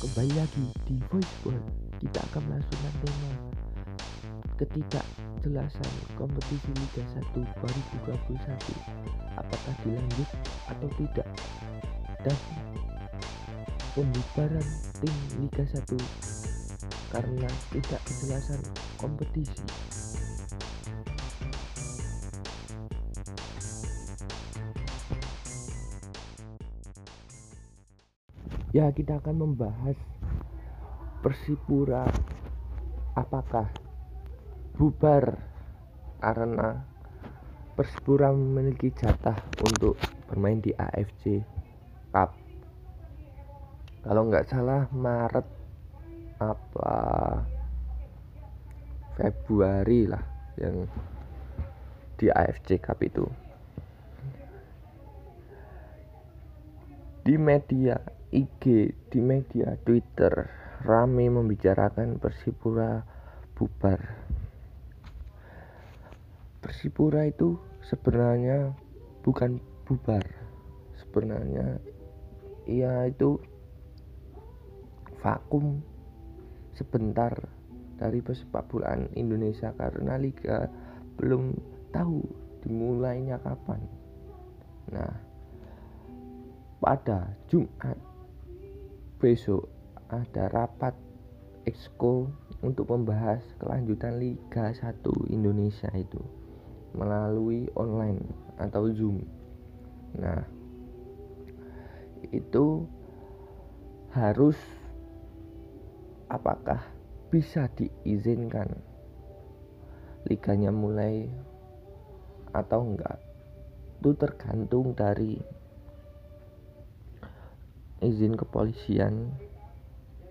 kembali lagi di Voiceball kita akan melangsungkan tema ketidakjelasan kompetisi Liga 1 2021 apakah dilanjut atau tidak? Dan pembubaran tim Liga 1 karena tidak kejelasan kompetisi ya kita akan membahas Persipura. Apakah bubar karena Persipura memiliki jatah untuk bermain di AFC Cup? Kalau nggak salah Maret apa Februari lah yang di AFC Cup itu di media IG di media Twitter rame membicarakan Persipura bubar. Persipura itu sebenarnya bukan bubar. Sebenarnya ia itu vakum sebentar dari pesepak bolaan Indonesia karena liga belum tahu dimulainya kapan. Nah, pada Jumat besok ada rapat exco untuk membahas kelanjutan Liga 1 Indonesia itu melalui online atau Zoom. Nah, itu harus apakah bisa diizinkan liganya mulai atau enggak itu tergantung dari izin kepolisian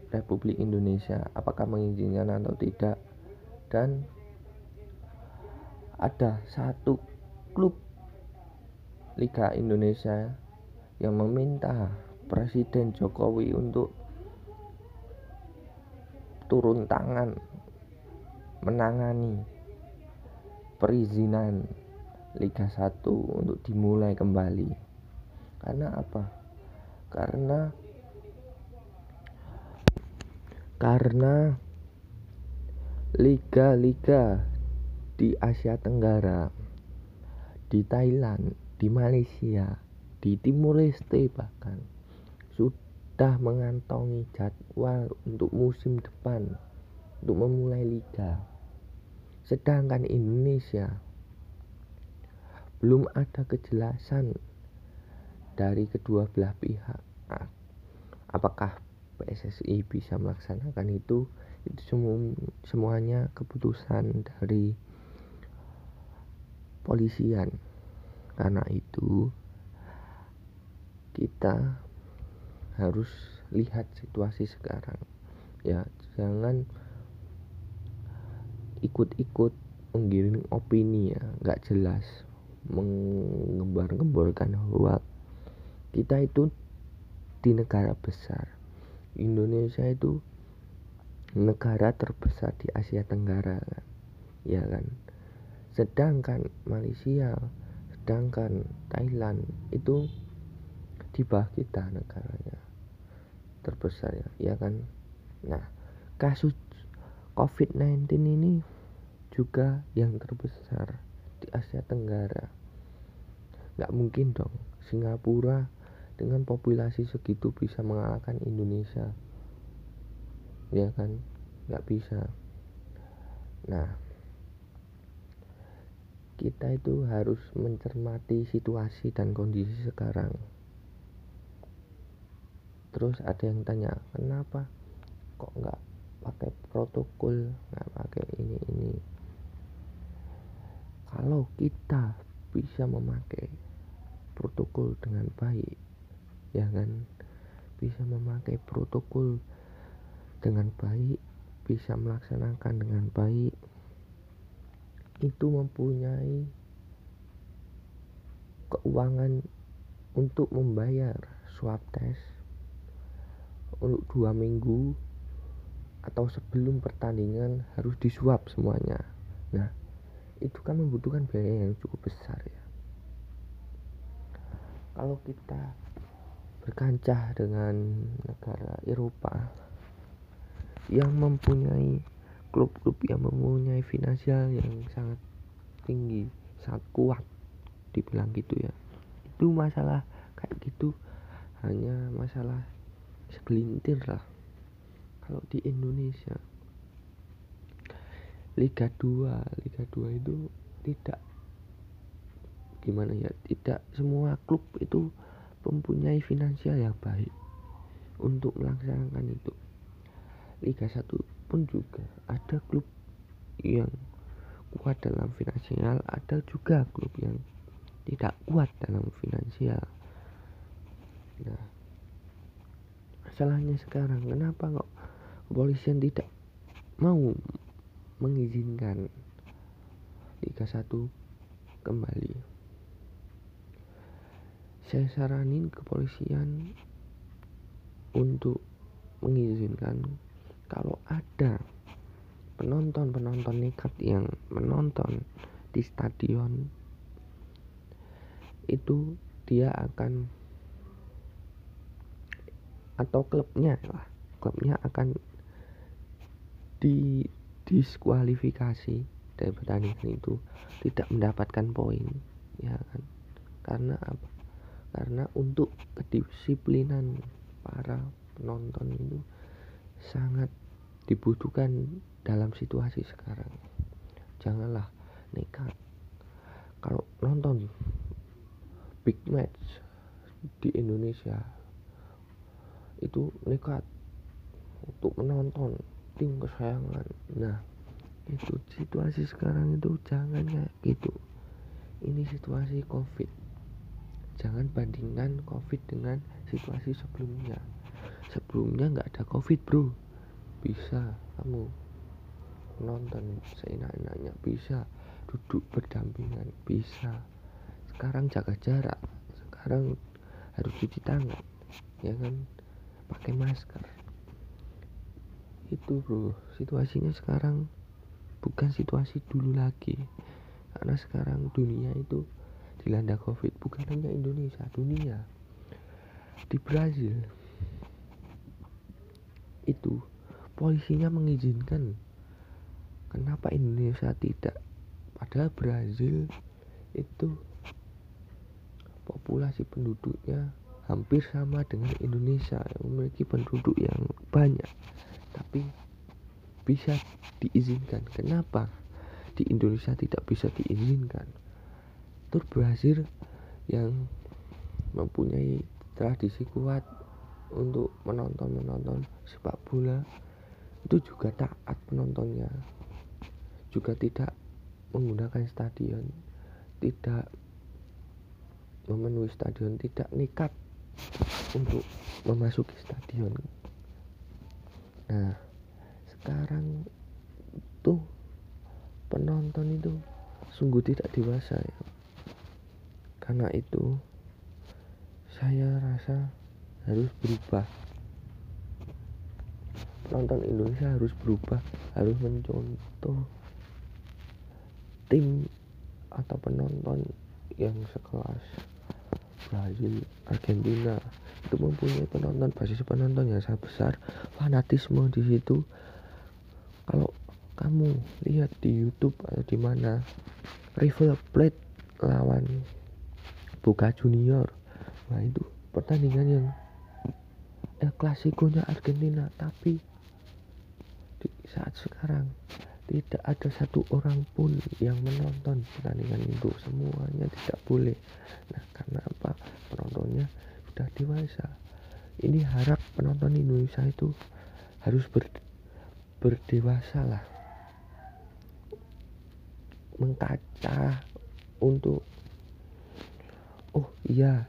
Republik Indonesia apakah mengizinkan atau tidak? Dan ada satu klub Liga Indonesia yang meminta Presiden Jokowi untuk turun tangan menangani perizinan Liga 1 untuk dimulai kembali. Karena apa karena karena liga-liga di Asia Tenggara di Thailand di Malaysia di Timur Leste bahkan sudah mengantongi jadwal untuk musim depan untuk memulai liga. Sedangkan Indonesia belum ada kejelasan dari kedua belah pihak. Nah, apakah PSSI bisa melaksanakan itu? Itu semua semuanya keputusan dari polisian. Karena itu kita harus lihat situasi sekarang. Ya jangan ikut-ikut menggiring opini ya. Nggak jelas mengembar-gemborkan hoax kita itu di negara besar. Indonesia itu negara terbesar di Asia Tenggara kan? Ya kan? Sedangkan Malaysia sedangkan Thailand itu di bawah kita negaranya terbesar ya. Ya kan? Nah kasus COVID-19 ini juga yang terbesar di Asia Tenggara. Nggak mungkin dong Singapura dengan populasi segitu bisa mengalahkan Indonesia? Ya kan? Nggak bisa. Nah kita itu harus mencermati situasi dan kondisi sekarang. Terus ada yang tanya kenapa kok nggak pakai protokol nggak pakai ini ini? Kalau kita bisa memakai protokol dengan baik ya kan? Bisa memakai protokol dengan baik bisa melaksanakan dengan baik. Itu mempunyai keuangan untuk membayar swab test untuk dua minggu atau sebelum pertandingan harus disuap semuanya. Nah itu kan membutuhkan biaya yang cukup besar ya. Kalau kita berkancah dengan negara Eropa yang mempunyai klub-klub yang mempunyai finansial yang sangat tinggi sangat kuat dibilang gitu ya. Itu masalah kayak gitu hanya masalah segelintir lah. Kalau di Indonesia Liga 2 Liga 2 itu tidak gimana ya tidak semua klub itu mempunyai finansial yang baik untuk melaksanakan itu. Liga 1 pun juga ada klub yang kuat dalam finansial ada juga klub yang tidak kuat dalam finansial. Nah masalahnya sekarang kenapa kok kepolisian tidak mau mengizinkan Liga 1 kembali saya saranin kepolisian untuk mengizinkan kalau ada penonton-penonton nekat yang menonton di stadion itu dia akan atau klubnya lah klubnya akan di diskualifikasi dari pertandingan itu tidak mendapatkan poin ya kan? Karena apa karena untuk kedisiplinan para penonton itu sangat dibutuhkan dalam situasi sekarang. Janganlah nekat. Kalau nonton big match di Indonesia itu nekat untuk menonton tim kesayangan. Nah itu situasi sekarang itu jangan kayak gitu. Ini situasi covid jangan bandingkan covid dengan situasi sebelumnya. Sebelumnya nggak ada covid bro. Bisa kamu nonton seenak-enaknya bisa duduk berdampingan bisa. Sekarang jaga jarak sekarang harus cuci tangan ya kan? Pakai masker. Itu bro. Situasinya sekarang bukan situasi dulu lagi. Karena sekarang dunia itu dilanda covid bukan hanya Indonesia dunia. Di Brazil itu polisinya mengizinkan kenapa Indonesia tidak. Padahal Brazil itu populasi penduduknya hampir sama dengan Indonesia yang memiliki penduduk yang banyak. Tapi bisa diizinkan. Kenapa di Indonesia tidak bisa diizinkan tur Brazil yang mempunyai tradisi kuat untuk menonton menonton sepak bola itu juga taat penontonnya. Juga tidak menggunakan stadion tidak memenuhi stadion tidak nekat untuk memasuki stadion. Nah sekarang tuh penonton itu sungguh tidak dewasa ya karena itu saya rasa harus berubah. Penonton Indonesia harus berubah harus mencontoh tim atau penonton yang sekelas. Brazil, Argentina itu mempunyai penonton basis penonton yang sangat besar. Fanatisme di situ. Kalau kamu lihat di YouTube atau di mana River Plate lawan Boca Junior. Nah itu pertandingan yang El Clasico-nya Argentina tapi saat sekarang tidak ada satu orang pun yang menonton pertandingan itu. Semuanya tidak boleh. Nah karena apa? Penontonnya sudah dewasa. Ini harap penonton Indonesia itu harus ber, berdewasa lah. Mengkaca untuk oh iya.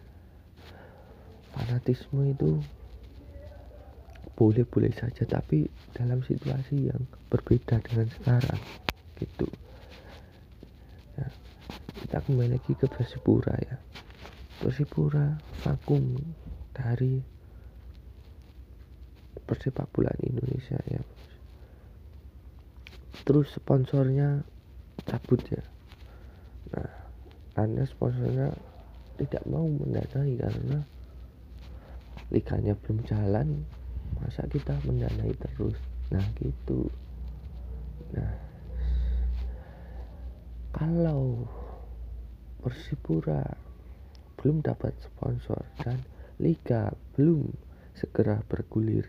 Fanatisme itu boleh-boleh saja tapi dalam situasi yang berbeda dengan sekarang gitu. Ya, kita kembali lagi ke Persipura ya. Persipura vakum dari persepak Indonesia ya. Terus sponsornya cabut ya. Nah karena sponsornya tidak mau mendanai karena liganya belum jalan masa kita mendanai terus? Nah gitu. Nah kalau Persipura belum dapat sponsor dan liga belum segera bergulir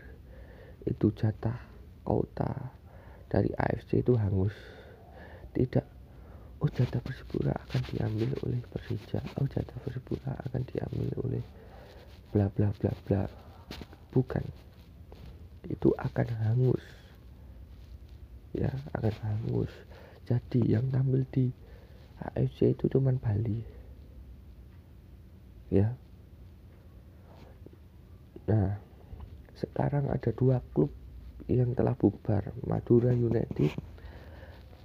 itu jatah kota dari AFC itu hangus. Tidak oh jatah Persipura akan diambil oleh Persija. Oh jatah Persipura akan diambil oleh bla bla bla bla. Bukan. Itu akan hangus. Ya akan hangus. Jadi yang tampil di AFC itu cuman Bali. Ya. Nah sekarang ada dua klub yang telah bubar Madura United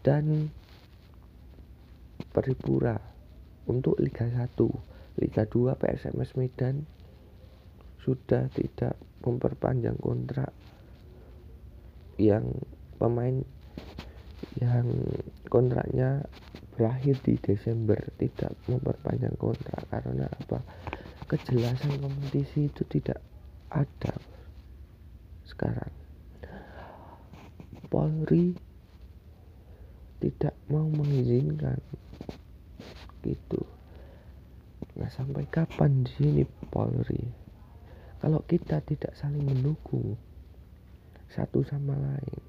dan Peripura untuk Liga 1 Liga 2 PSMS Medan sudah tidak memperpanjang kontrak yang pemain yang kontraknya berakhir di Desember tidak memperpanjang kontrak. Karena apa? Kejelasan kompetisi itu tidak ada sekarang. Polri tidak mau mengizinkan. Gitu. Nah sampai kapan di sini Polri? Kalau kita tidak saling mendukung satu sama lain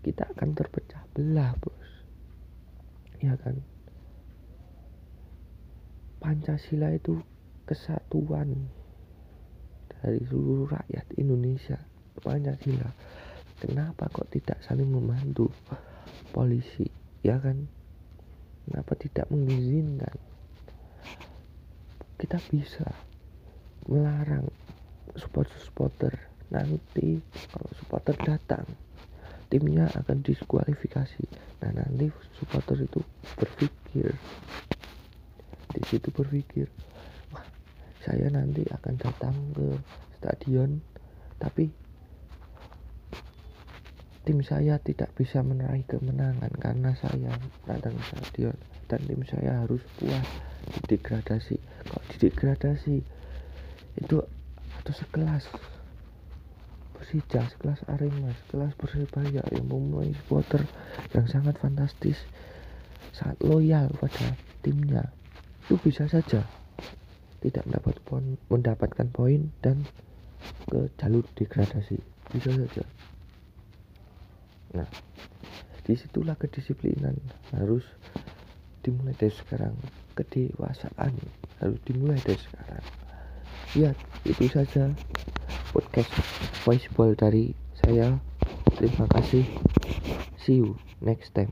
kita akan terpecah belah bos. Ya kan? Pancasila itu kesatuan dari seluruh rakyat Indonesia Pancasila. Kenapa kok tidak saling membantu polisi ya kan? Kenapa tidak mengizinkan? Kita bisa melarang supporter-supporter nanti kalau supporter datang timnya akan diskualifikasi. Nah nanti supporter itu berpikir di situ berpikir wah saya nanti akan datang ke stadion tapi tim saya tidak bisa meraih kemenangan karena saya datang stadion dan tim saya harus puas didegradasi. Kalau didegradasi? Itu atau sekelas Persija sekelas Arema sekelas Persebaya yang mempunyai supporter yang sangat fantastis sangat loyal pada timnya. Itu bisa saja. Tidak mendapat poin, mendapatkan poin dan ke jalur degradasi. Bisa saja nah di situlah kedisiplinan harus dimulai dari sekarang. Kedewasaan harus dimulai dari sekarang. Ya itu saja podcast voiceball dari saya. Terima kasih. See you next time